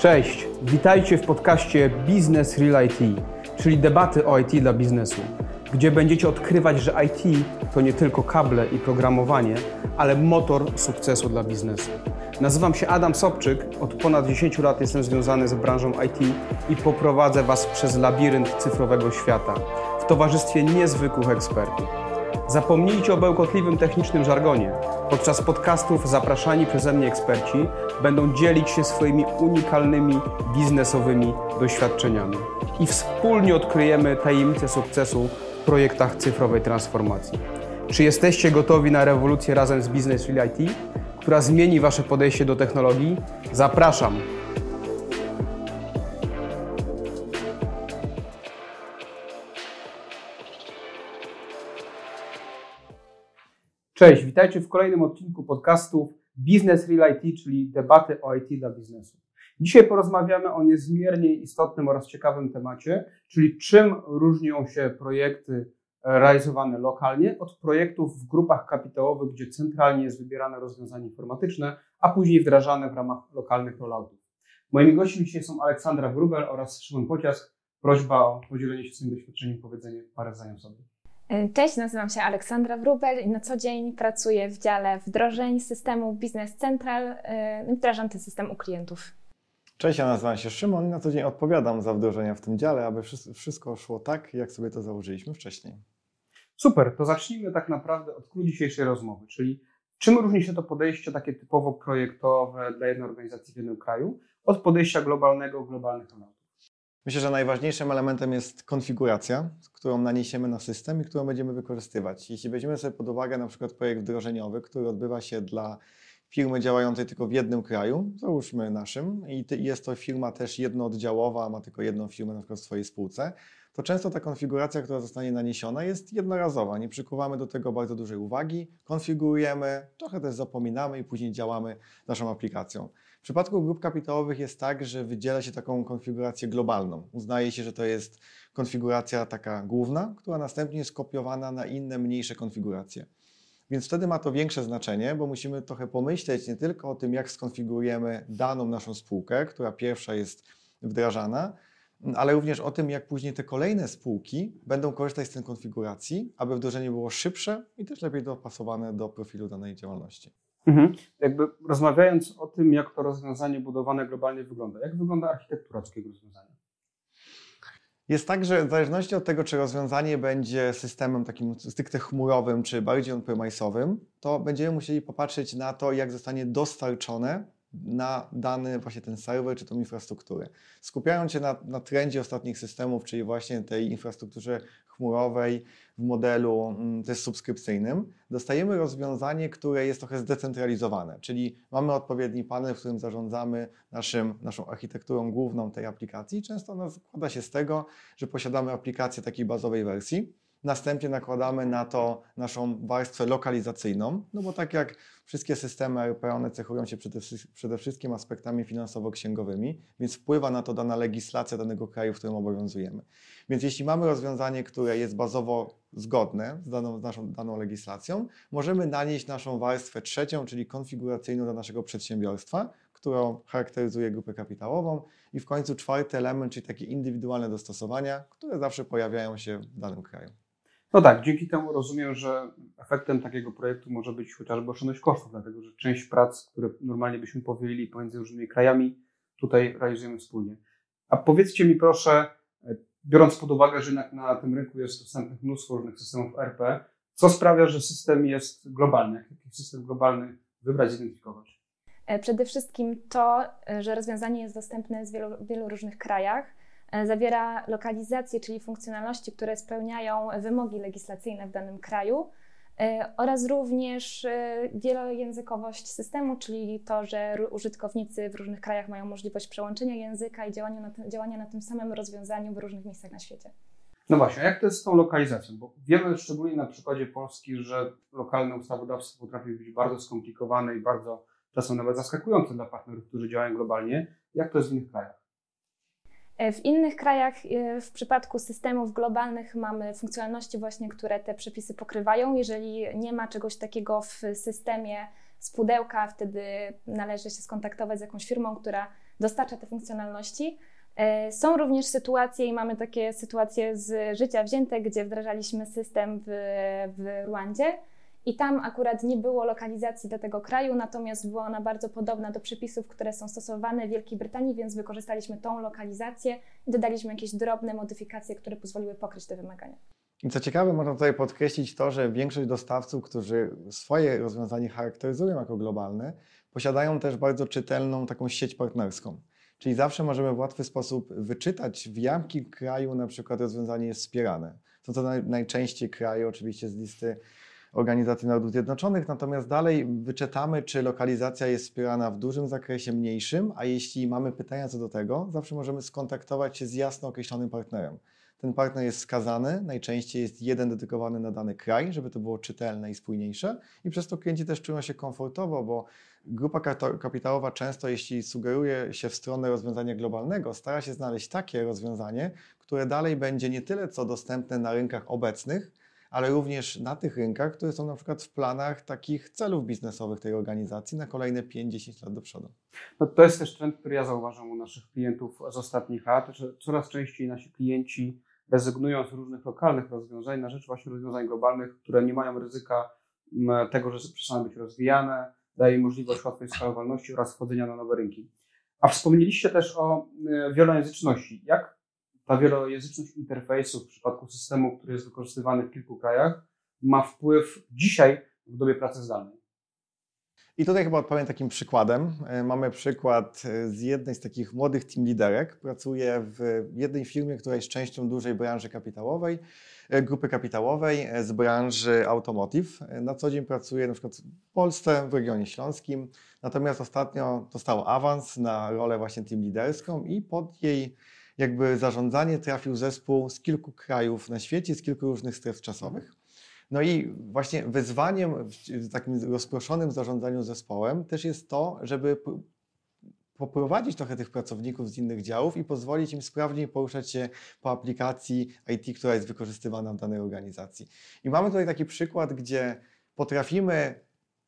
Cześć, witajcie w podcaście Business Real IT, czyli debaty o IT dla biznesu, gdzie będziecie odkrywać, że IT to nie tylko kable i programowanie, ale motor sukcesu dla biznesu. Nazywam się Adam Sobczyk, od ponad 10 lat jestem związany z branżą IT i poprowadzę Was przez labirynt cyfrowego świata w towarzystwie niezwykłych ekspertów. Zapomnijcie o bełkotliwym technicznym żargonie. Podczas podcastów zapraszani przeze mnie eksperci będą dzielić się swoimi unikalnymi biznesowymi doświadczeniami i wspólnie odkryjemy tajemnice sukcesu w projektach cyfrowej transformacji. Czy jesteście gotowi na rewolucję razem z Business Real IT, która zmieni Wasze podejście do technologii? Zapraszam! Cześć, witajcie w kolejnym odcinku podcastu Business Real IT, czyli debaty o IT dla biznesu. Dzisiaj porozmawiamy o niezmiernie istotnym oraz ciekawym temacie, czyli czym różnią się projekty realizowane lokalnie od projektów w grupach kapitałowych, gdzie centralnie jest wybierane rozwiązanie informatyczne, a później wdrażane w ramach lokalnych rolloutów. Moimi gośćmi dzisiaj są Aleksandra Wrubel oraz Szymon Pociask. Prośba o podzielenie się swoim doświadczeniem powiedzenie parę zdań sobie. Cześć, nazywam się Aleksandra Wrubel i na co dzień pracuję w dziale wdrożeń systemu Business Central i wdrażam ten system u klientów. Cześć, ja nazywam się Szymon i na co dzień odpowiadam za wdrożenia w tym dziale, aby wszystko szło tak, jak sobie to założyliśmy wcześniej. Super, to zacznijmy tak naprawdę od klucz dzisiejszej rozmowy, czyli czym różni się to podejście takie typowo projektowe dla jednej organizacji w jednym kraju od podejścia globalnego, globalnych rolloutów? Myślę, że najważniejszym elementem jest konfiguracja, którą naniesiemy na system i którą będziemy wykorzystywać. Jeśli weźmiemy sobie pod uwagę na przykład projekt wdrożeniowy, który odbywa się dla firmy działającej tylko w jednym kraju, załóżmy naszym, i jest to firma też jednooddziałowa, ma tylko jedną firmę na przykład w swojej spółce, to często ta konfiguracja, która zostanie naniesiona, jest jednorazowa. Nie przykuwamy do tego bardzo dużej uwagi, konfigurujemy, trochę też zapominamy i później działamy naszą aplikacją. W przypadku grup kapitałowych jest tak, że wydziela się taką konfigurację globalną. Uznaje się, że to jest konfiguracja taka główna, która następnie jest kopiowana na inne, mniejsze konfiguracje. Więc wtedy ma to większe znaczenie, bo musimy trochę pomyśleć nie tylko o tym, jak skonfigurujemy daną naszą spółkę, która pierwsza jest wdrażana, ale również o tym, jak później te kolejne spółki będą korzystać z tej konfiguracji, aby wdrożenie było szybsze i też lepiej dopasowane do profilu danej działalności. Mhm. Jakby rozmawiając o tym, jak to rozwiązanie budowane globalnie wygląda, jak wygląda architektura takiego rozwiązania? Jest tak, że w zależności od tego, czy rozwiązanie będzie systemem takim stricte chmurowym, czy bardziej on-premise'owym, to będziemy musieli popatrzeć na to, jak zostanie dostarczone na dany właśnie ten serwer czy tą infrastrukturę. Skupiając się na, na trendzie ostatnich systemów, czyli właśnie tej infrastrukturze chmurowej w modelu mm, też subskrypcyjnym, dostajemy rozwiązanie, które jest trochę zdecentralizowane, czyli mamy odpowiedni panel, w którym zarządzamy naszym, naszą architekturą główną tej aplikacji. Często ona składa się z tego, że posiadamy aplikację takiej bazowej wersji, Następnie nakładamy na to naszą warstwę lokalizacyjną, no bo tak jak wszystkie systemy ERP, one cechują się przede, przede wszystkim aspektami finansowo-księgowymi, więc wpływa na to dana legislacja danego kraju, w którym obowiązujemy. Więc jeśli mamy rozwiązanie, które jest bazowo zgodne z daną, z naszą daną legislacją, możemy nanieść naszą warstwę trzecią, czyli konfiguracyjną dla naszego przedsiębiorstwa, którą charakteryzuje grupę kapitałową i w końcu czwarty element, czyli takie indywidualne dostosowania, które zawsze pojawiają się w danym kraju. No tak, dzięki temu rozumiem, że efektem takiego projektu może być chociażby oszczędność kosztów, dlatego że część prac, które normalnie byśmy powielili pomiędzy różnymi krajami, tutaj realizujemy wspólnie. A powiedzcie mi proszę, biorąc pod uwagę, że na, na tym rynku jest dostępnych mnóstwo różnych systemów RP, co sprawia, że system jest globalny? Jaki system globalny wybrać, zidentyfikować? E, przede wszystkim to, e, że rozwiązanie jest dostępne w wielu, wielu różnych krajach zawiera lokalizację, czyli funkcjonalności, które spełniają wymogi legislacyjne w danym kraju e, oraz również e, wielojęzykowość systemu, czyli to, że użytkownicy w różnych krajach mają możliwość przełączenia języka i działania na, tym, działania na tym samym rozwiązaniu w różnych miejscach na świecie. No właśnie, jak to jest z tą lokalizacją? Bo wiemy szczególnie na przykładzie Polski, że lokalne ustawodawstwo potrafi być bardzo skomplikowane i bardzo czasem nawet zaskakujące dla partnerów, którzy działają globalnie. Jak to jest w innych krajach? E, w innych krajach, e, w przypadku systemów globalnych, mamy funkcjonalności właśnie, które te przepisy pokrywają. Jeżeli nie ma czegoś takiego w systemie z pudełka, wtedy należy się skontaktować z jakąś firmą, która dostarcza te funkcjonalności. E, są również sytuacje i mamy takie sytuacje z życia wzięte, gdzie wdrażaliśmy system w, w Rwandzie i tam akurat nie było lokalizacji do tego kraju, natomiast była ona bardzo podobna do przepisów, które są stosowane w Wielkiej Brytanii, więc wykorzystaliśmy tą lokalizację i dodaliśmy jakieś drobne modyfikacje, które pozwoliły pokryć te wymagania. I co ciekawe, można tutaj podkreślić to, że większość dostawców, którzy swoje rozwiązanie charakteryzują jako globalne, posiadają też bardzo czytelną taką sieć partnerską. Czyli zawsze możemy w łatwy sposób wyczytać, w jakim kraju na przykład rozwiązanie jest wspierane. Są to najczęściej kraje oczywiście z listy Organizacji Narodów Zjednoczonych, natomiast dalej wyczytamy, czy lokalizacja jest wspierana w dużym zakresie, mniejszym, a jeśli mamy pytania co do tego, zawsze możemy skontaktować się z jasno określonym partnerem. Ten partner jest wskazany, najczęściej jest jeden dedykowany na dany kraj, żeby to było czytelne i spójniejsze. I przez to klienci też czują się komfortowo, bo grupa kapitałowa często, jeśli sugeruje się w stronę rozwiązania globalnego, stara się znaleźć takie rozwiązanie, które dalej będzie nie tyle co dostępne na rynkach obecnych, ale również na tych rynkach, które są na przykład w planach takich celów biznesowych tej organizacji na kolejne 5-10 lat do przodu. No, to jest też trend, który ja zauważam u naszych klientów z ostatnich lat, że coraz częściej nasi klienci rezygnują z różnych lokalnych rozwiązań na rzecz właśnie rozwiązań globalnych, które nie mają ryzyka tego, że przestaną być rozwijane, daje możliwość łatwej skalowalności oraz wchodzenia na nowe rynki. A wspomnieliście też o e, wielojęzyczności. Jak ta wielojęzyczność interfejsu w przypadku systemu, który jest wykorzystywany w kilku krajach, ma wpływ dzisiaj w dobie pracy zdalnej? I tutaj chyba odpowiem takim przykładem. E, mamy przykład e, z jednej z takich młodych team liderek. Pracuje w jednej firmie, która jest częścią dużej branży kapitałowej, e, grupy kapitałowej z branży automotive. Na co dzień pracuje na przykład w Polsce, w regionie śląskim. Natomiast ostatnio dostał awans na rolę właśnie team liderską i pod jej jakby zarządzanie trafił zespół z kilku krajów na świecie, z kilku różnych stref czasowych. No i właśnie wyzwaniem w takim rozproszonym zarządzaniu zespołem też jest to, żeby poprowadzić trochę tych pracowników z innych działów i pozwolić im sprawniej poruszać się po aplikacji IT, która jest wykorzystywana w danej organizacji. I mamy tutaj taki przykład, gdzie potrafimy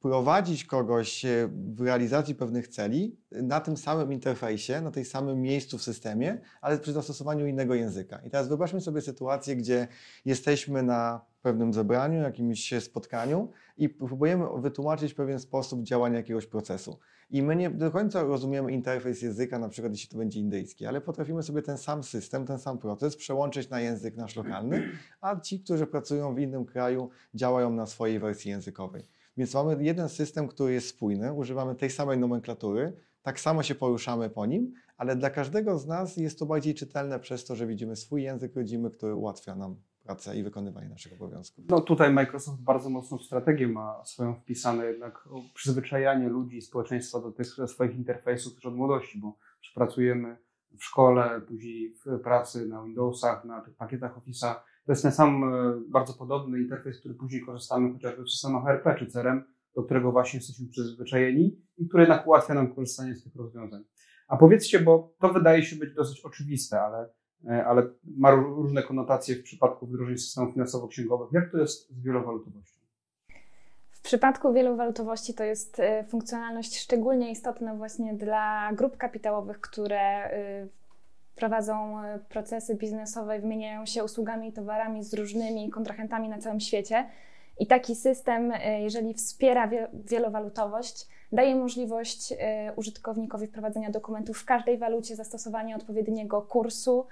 prowadzić kogoś e, w realizacji pewnych celi na tym samym interfejsie, na tej samym miejscu w systemie, ale przy zastosowaniu innego języka. I teraz wyobraźmy sobie sytuację, gdzie jesteśmy na pewnym zebraniu, jakimś spotkaniu i próbujemy wytłumaczyć pewien sposób działania jakiegoś procesu. I my nie do końca rozumiemy interfejs języka, na przykład jeśli to będzie indyjski, ale potrafimy sobie ten sam system, ten sam proces przełączyć na język nasz lokalny, a ci, którzy pracują w innym kraju, działają na swojej wersji językowej. Więc mamy jeden system, który jest spójny, używamy tej samej nomenklatury, tak samo się poruszamy po nim, ale dla każdego z nas jest to bardziej czytelne przez to, że widzimy swój język rodzimy, który ułatwia nam pracę i wykonywanie naszych obowiązków. No tutaj Microsoft bardzo mocną strategię ma swoją wpisane, jednak przyzwyczajanie ludzi i społeczeństwa do tych swoich interfejsów już od młodości, bo pracujemy w szkole, później w pracy na Windowsach, na tych pakietach Office'a to jest ten sam e, bardzo podobny interfejs, który później korzystamy chociażby w systemach RP czy CRM, do którego właśnie jesteśmy przyzwyczajeni i który jednak ułatwia nam korzystanie z tych rozwiązań. A powiedzcie, bo to wydaje się być dosyć oczywiste, ale, e, ale ma różne konotacje w przypadku wdrożeń systemów finansowo-księgowych. Jak to jest z wielowalutowością? W przypadku wielowalutowości to jest e, funkcjonalność szczególnie istotna właśnie dla grup kapitałowych, które prowadzą e, procesy biznesowe, wymieniają się usługami i towarami z różnymi kontrahentami na całym świecie. I taki system, e, jeżeli wspiera wielowalutowość, daje możliwość e, użytkownikowi wprowadzenia dokumentów w każdej walucie, zastosowania odpowiedniego kursu,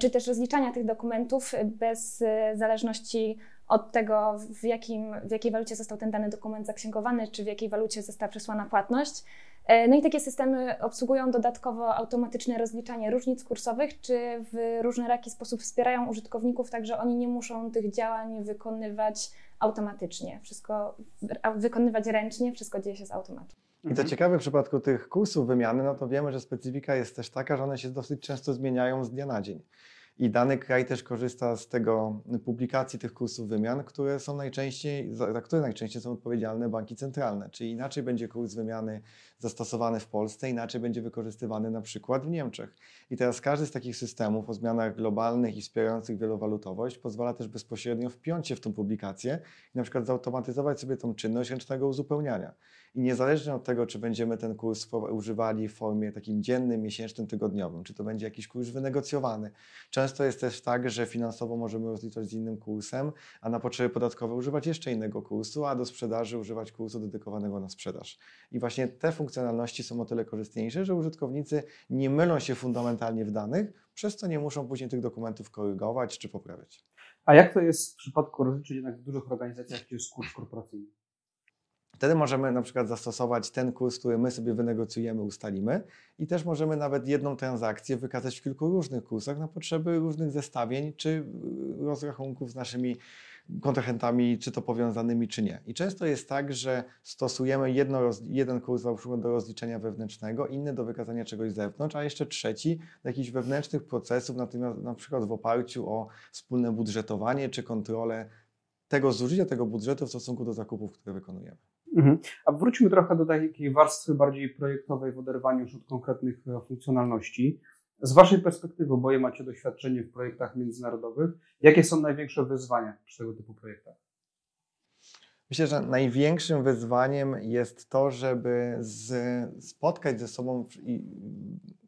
czy też rozliczania tych dokumentów bez zależności od tego, w, jakim, w jakiej walucie został ten dany dokument zaksięgowany, czy w jakiej walucie została przesłana płatność. E, no i takie systemy obsługują dodatkowo automatyczne rozliczanie różnic kursowych, czy w różnoraki sposób wspierają użytkowników, tak że oni nie muszą tych działań wykonywać automatycznie. Wszystko wykonywać ręcznie, wszystko dzieje się z automatu. I to mhm. ciekawe w przypadku tych kursów wymiany, no to wiemy, że specyfika jest też taka, że one się dosyć często zmieniają z dnia na dzień. I dany kraj też korzysta z tego publikacji tych kursów wymian, które są najczęściej, za które najczęściej są odpowiedzialne banki centralne. Czyli inaczej będzie kurs wymiany zastosowany w Polsce, inaczej będzie wykorzystywany na przykład w Niemczech. I teraz każdy z takich systemów o zmianach globalnych i wspierających wielowalutowość pozwala też bezpośrednio wpiąć się w tą publikację i na przykład zautomatyzować sobie tą czynność ręcznego uzupełniania. I niezależnie od tego, czy będziemy ten kurs używali w formie takim dziennym, miesięcznym, tygodniowym, czy to będzie jakiś kurs wynegocjowany. Często jest też tak, że finansowo możemy rozliczać z innym kursem, a na potrzeby podatkowe używać jeszcze innego kursu, a do sprzedaży używać kursu dedykowanego na sprzedaż. I właśnie te funkcjonalności są o tyle korzystniejsze, że użytkownicy nie mylą się fundamentalnie w danych, przez co nie muszą później tych dokumentów korygować czy poprawiać. A jak to jest w przypadku rozliczeń jednak w dużych organizacjach, gdzie jest kurs korporacyjny? Wtedy możemy na przykład zastosować ten kurs, który my sobie wynegocjujemy, ustalimy i też możemy nawet jedną transakcję wykazać w kilku różnych kursach na potrzeby różnych zestawień czy y, rozrachunków z naszymi kontrahentami, czy to powiązanymi, czy nie. I często jest tak, że stosujemy jedno, jeden kurs do rozliczenia wewnętrznego, inny do wykazania czegoś z zewnątrz, a jeszcze trzeci do jakichś wewnętrznych procesów, na przykład w oparciu o wspólne budżetowanie czy kontrolę tego zużycia tego budżetu w stosunku do zakupów, które wykonujemy. Mhm. A wróćmy trochę do takiej warstwy bardziej projektowej w oderwaniu już od konkretnych e, funkcjonalności. Z Waszej perspektywy, oboje macie doświadczenie w projektach międzynarodowych, jakie są największe wyzwania przy tego typu projektach? Myślę, że największym wyzwaniem jest to, żeby z, spotkać ze sobą i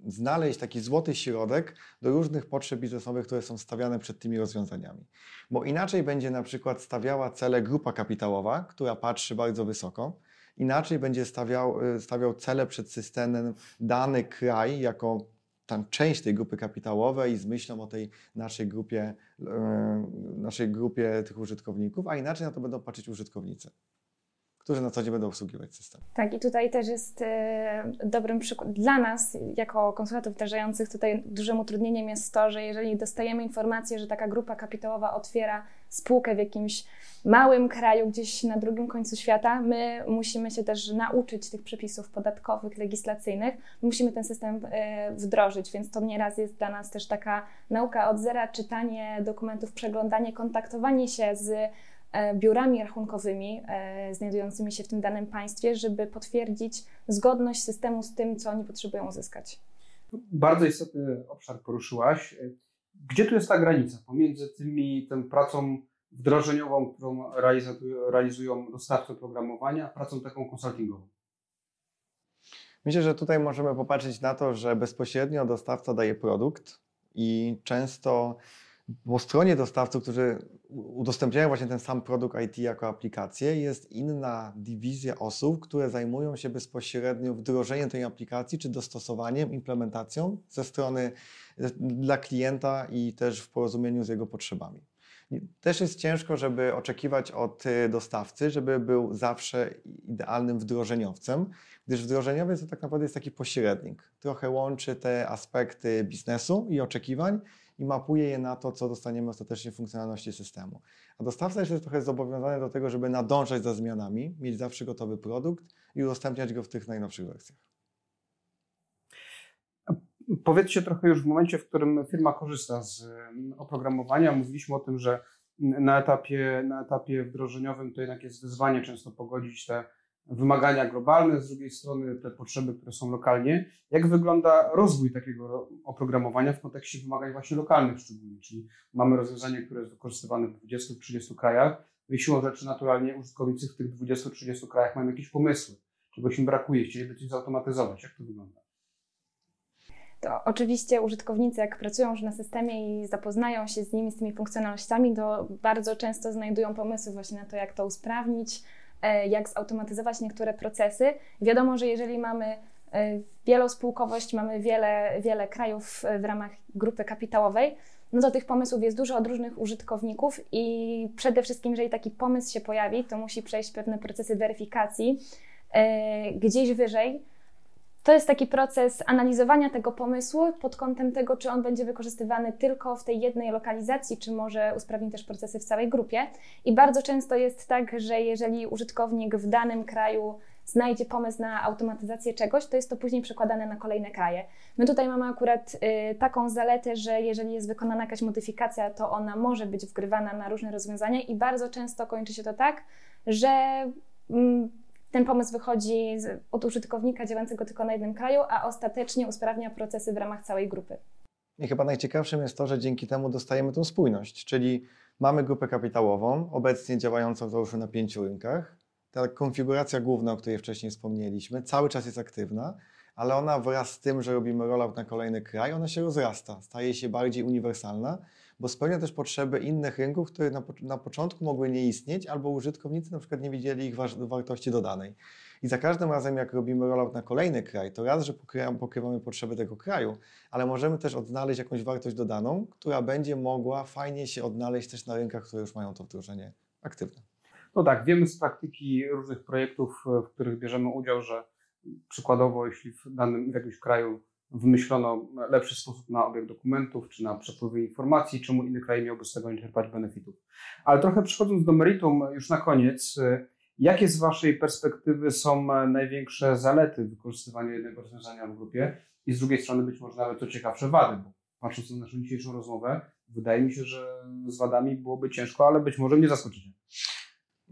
znaleźć taki złoty środek do różnych potrzeb biznesowych, które są stawiane przed tymi rozwiązaniami. Bo inaczej będzie na przykład stawiała cele grupa kapitałowa, która patrzy bardzo wysoko, inaczej będzie stawiał, stawiał cele przed systemem dany kraj jako tam część tej grupy kapitałowej z myślą o tej naszej grupie, e, naszej grupie tych użytkowników, a inaczej na to będą patrzeć użytkownicy którzy na co dzień będą obsługiwać system. Tak, i tutaj też jest e, dobrym przykładem dla nas, jako konsultantów wdrażających, tutaj dużym utrudnieniem jest to, że jeżeli dostajemy informację, że taka grupa kapitałowa otwiera spółkę w jakimś małym kraju, gdzieś na drugim końcu świata, my musimy się też nauczyć tych przepisów podatkowych, legislacyjnych, musimy ten system e, wdrożyć, więc to nieraz jest dla nas też taka nauka od zera, czytanie dokumentów, przeglądanie, kontaktowanie się z E, biurami rachunkowymi e, znajdującymi się w tym danym państwie, żeby potwierdzić zgodność systemu z tym, co oni potrzebują uzyskać. Bardzo istotny obszar poruszyłaś. Gdzie tu jest ta granica pomiędzy tymi, tą pracą wdrożeniową, którą realizują dostawcy oprogramowania, a pracą taką konsultingową? Myślę, że tutaj możemy popatrzeć na to, że bezpośrednio dostawca daje produkt i często po stronie dostawców, którzy udostępniają właśnie ten sam produkt IT jako aplikację, jest inna dywizja osób, które zajmują się bezpośrednio wdrożeniem tej aplikacji, czy dostosowaniem, implementacją ze strony dla klienta i też w porozumieniu z jego potrzebami. Też jest ciężko, żeby oczekiwać od y, dostawcy, żeby był zawsze idealnym wdrożeniowcem, gdyż wdrożeniowiec to tak naprawdę jest taki pośrednik. Trochę łączy te aspekty biznesu i oczekiwań i mapuje je na to, co dostaniemy ostatecznie w funkcjonalności systemu. A dostawca jest trochę zobowiązany do tego, żeby nadążać za zmianami, mieć zawsze gotowy produkt i udostępniać go w tych najnowszych wersjach. Powiedzcie trochę już w momencie, w którym firma korzysta z mm, oprogramowania. Mówiliśmy o tym, że na etapie, na etapie wdrożeniowym to jednak jest wyzwanie często pogodzić te wymagania globalne, z drugiej strony te potrzeby, które są lokalnie. Jak wygląda rozwój takiego oprogramowania w kontekście wymagań właśnie lokalnych szczególnie? Czyli mamy rozwiązanie, które jest wykorzystywane w 20-30 krajach i siłą rzeczy naturalnie użytkownicy w tych 20-30 krajach mają jakieś pomysły, czegoś im brakuje, chcieliby coś zautomatyzować. Jak to wygląda? To oczywiście użytkownicy, jak pracują już na systemie i zapoznają się z nimi, z tymi funkcjonalnościami, to bardzo często znajdują pomysły właśnie na to, jak to usprawnić, jak zautomatyzować niektóre procesy. Wiadomo, że jeżeli mamy e, wielospółkowość, mamy wiele, wiele krajów w ramach grupy kapitałowej, no to tych pomysłów jest dużo od różnych użytkowników i przede wszystkim, jeżeli taki pomysł się pojawi, to musi przejść pewne procesy weryfikacji e, gdzieś wyżej, to jest taki proces analizowania tego pomysłu pod kątem tego, czy on będzie wykorzystywany tylko w tej jednej lokalizacji, czy może usprawni też procesy w całej grupie. I bardzo często jest tak, że jeżeli użytkownik w danym kraju znajdzie pomysł na automatyzację czegoś, to jest to później przekładane na kolejne kraje. My tutaj mamy akurat y, taką zaletę, że jeżeli jest wykonana jakaś modyfikacja, to ona może być wgrywana na różne rozwiązania i bardzo często kończy się to tak, że mm, ten pomysł wychodzi od użytkownika działającego tylko na jednym kraju, a ostatecznie usprawnia procesy w ramach całej grupy. I chyba najciekawszym jest to, że dzięki temu dostajemy tą spójność, czyli mamy grupę kapitałową, obecnie działającą załóżmy na pięciu rynkach. Ta konfiguracja główna, o której wcześniej wspomnieliśmy, cały czas jest aktywna, ale ona wraz z tym, że robimy rollout na kolejny kraj, ona się rozrasta, staje się bardziej uniwersalna, bo spełnia też potrzeby innych rynków, które na, na początku mogły nie istnieć, albo użytkownicy na przykład nie widzieli ich wartości dodanej. I za każdym razem, jak robimy rollout na kolejny kraj, to raz, że pokrywamy, pokrywamy potrzeby tego kraju, ale możemy też odnaleźć jakąś wartość dodaną, która będzie mogła fajnie się odnaleźć też na rynkach, które już mają to wdrożenie aktywne. No tak, wiemy z praktyki różnych projektów, w których bierzemy udział, że przykładowo, jeśli w danym w jakimś kraju wymyślono lepszy sposób na obieg dokumentów, czy na przepływ informacji, czemu inny kraj miałby z tego nie czerpać benefitów. Ale trochę przechodząc do meritum, już na koniec, jakie z Waszej perspektywy są największe zalety wykorzystywania jednego rozwiązania w grupie i z drugiej strony być może nawet co ciekawsze wady, bo patrząc na naszą dzisiejszą rozmowę, wydaje mi się, że z wadami byłoby ciężko, ale być może mnie zaskoczycie.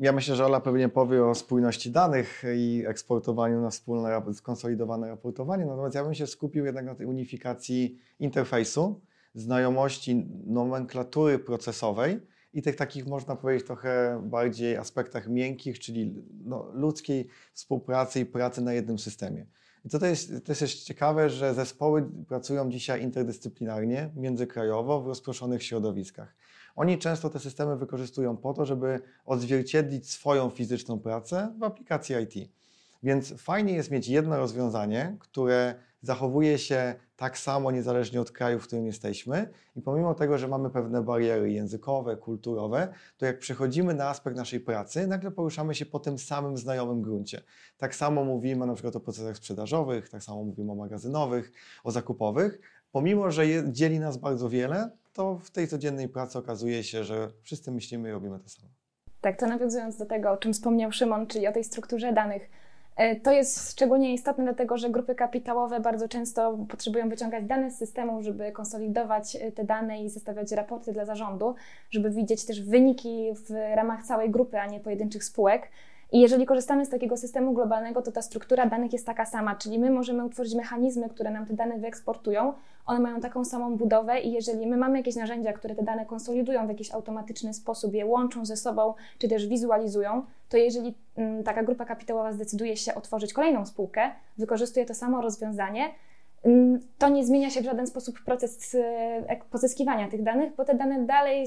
Ja myślę, że Ola pewnie powie o spójności danych i eksportowaniu na wspólne, skonsolidowane raportowanie, natomiast ja bym się skupił jednak na tej unifikacji interfejsu, znajomości nomenklatury procesowej i tych takich, można powiedzieć, trochę bardziej aspektach miękkich, czyli no, ludzkiej współpracy i pracy na jednym systemie. I to, jest, to jest ciekawe, że zespoły pracują dzisiaj interdyscyplinarnie, międzykrajowo, w rozproszonych środowiskach. Oni często te systemy wykorzystują po to, żeby odzwierciedlić swoją fizyczną pracę w aplikacji IT. Więc fajnie jest mieć jedno rozwiązanie, które zachowuje się tak samo niezależnie od kraju, w którym jesteśmy i pomimo tego, że mamy pewne bariery językowe, kulturowe, to jak przechodzimy na aspekt naszej pracy, nagle poruszamy się po tym samym znajomym gruncie. Tak samo mówimy na przykład o procesach sprzedażowych, tak samo mówimy o magazynowych, o zakupowych, pomimo, że dzieli nas bardzo wiele, to w tej codziennej pracy okazuje się, że wszyscy myślimy i robimy to samo. Tak, to nawiązując do tego, o czym wspomniał Szymon, czyli o tej strukturze danych. E, to jest szczególnie istotne, dlatego że grupy kapitałowe bardzo często potrzebują wyciągać dane z systemu, żeby konsolidować e, te dane i zestawiać raporty dla zarządu, żeby widzieć też wyniki w ramach całej grupy, a nie pojedynczych spółek. I jeżeli korzystamy z takiego systemu globalnego, to ta struktura danych jest taka sama, czyli my możemy utworzyć mechanizmy, które nam te dane wyeksportują. One mają taką samą budowę i jeżeli my mamy jakieś narzędzia, które te dane konsolidują w jakiś automatyczny sposób, je łączą ze sobą, czy też wizualizują, to jeżeli mm, taka grupa kapitałowa zdecyduje się otworzyć kolejną spółkę, wykorzystuje to samo rozwiązanie, mm, to nie zmienia się w żaden sposób proces e, pozyskiwania tych danych, bo te dane dalej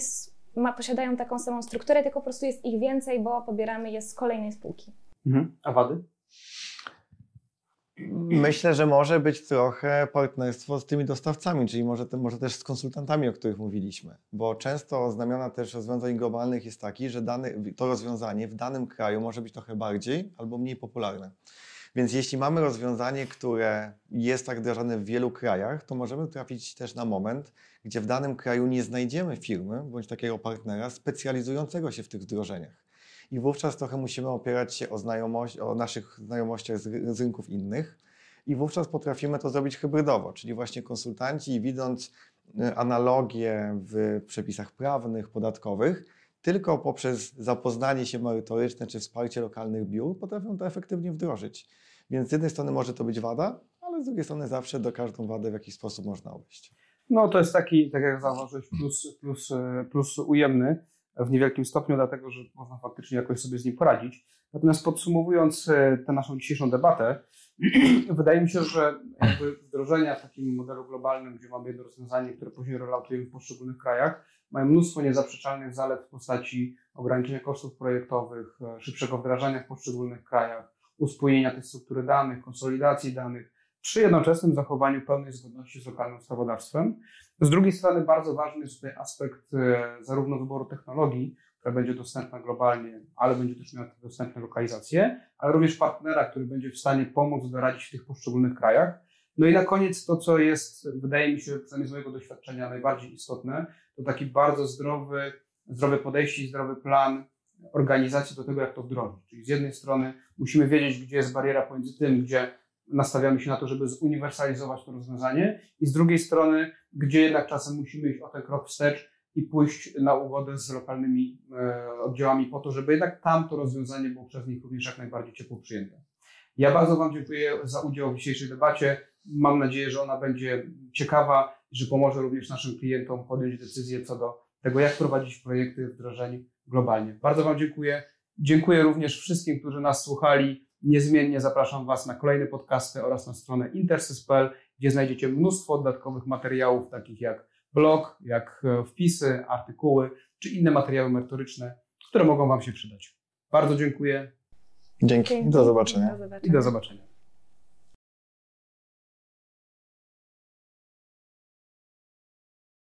ma, posiadają taką samą strukturę, tylko po prostu jest ich więcej, bo pobieramy je z kolejnej spółki. Mhm. A wady? Myślę, że może być trochę partnerstwo z tymi dostawcami, czyli może, te, może też z konsultantami, o których mówiliśmy, bo często znamiona też rozwiązań globalnych jest taki, że dany, to rozwiązanie w danym kraju może być trochę bardziej albo mniej popularne. Więc jeśli mamy rozwiązanie, które jest tak wdrażane w wielu krajach, to możemy trafić też na moment, gdzie w danym kraju nie znajdziemy firmy bądź takiego partnera specjalizującego się w tych wdrożeniach. I wówczas trochę musimy opierać się o, znajomość, o naszych znajomościach z, z rynków innych. I wówczas potrafimy to zrobić hybrydowo, czyli właśnie konsultanci, widząc y, analogie w przepisach prawnych, podatkowych, tylko poprzez zapoznanie się merytoryczne czy wsparcie lokalnych biur potrafią to efektywnie wdrożyć. Więc z jednej strony może to być wada, ale z drugiej strony zawsze do każdą wadę w jakiś sposób można obejść. No to jest taki, tak jak zauważyłeś, plus, plus, plus ujemny w niewielkim stopniu, dlatego że można faktycznie jakoś sobie z nim poradzić. Natomiast podsumowując e, tę naszą dzisiejszą debatę, wydaje mi się, że jakby wdrożenia w takim modelu globalnym, gdzie mamy jedno rozwiązanie, które później rolloutujemy w poszczególnych krajach, mają mnóstwo niezaprzeczalnych zalet w postaci ograniczenia kosztów projektowych, e, szybszego wdrażania w poszczególnych krajach, uspójnienia tej struktury danych, konsolidacji danych, przy jednoczesnym zachowaniu pełnej zgodności z lokalnym ustawodawstwem. Z drugiej strony bardzo ważny jest tutaj aspekt e, zarówno wyboru technologii, która będzie dostępna globalnie, ale będzie też miała dostępne lokalizacje, ale również partnera, który będzie w stanie pomóc doradzić w tych poszczególnych krajach. No i na koniec to, co jest, wydaje mi się, przynajmniej z mojego doświadczenia, najbardziej istotne, to taki bardzo zdrowy, zdrowe podejście i zdrowy plan organizacji do tego, jak to wdrożyć. Czyli z jednej strony musimy wiedzieć, gdzie jest bariera pomiędzy tym, gdzie nastawiamy się na to, żeby zuniwersalizować to rozwiązanie i z drugiej strony, gdzie jednak czasem musimy iść o ten krok wstecz i pójść na ugodę z lokalnymi e, oddziałami po to, żeby jednak tam to rozwiązanie było przez nich również jak najbardziej ciepło przyjęte. Ja bardzo Wam dziękuję za udział w dzisiejszej debacie. Mam nadzieję, że ona będzie ciekawa i że pomoże również naszym klientom podjąć decyzję co do tego, jak prowadzić projekty wdrożeń globalnie. Bardzo Wam dziękuję. Dziękuję również wszystkim, którzy nas słuchali. Niezmiennie zapraszam Was na kolejne podcasty oraz na stronę intersys.pl, gdzie znajdziecie mnóstwo dodatkowych materiałów, takich jak blog, jak e, wpisy, artykuły czy inne materiały merytoryczne, które mogą Wam się przydać. Bardzo dziękuję Dzięki. Dzięki. Do zobaczenia. Do zobaczenia. i do zobaczenia.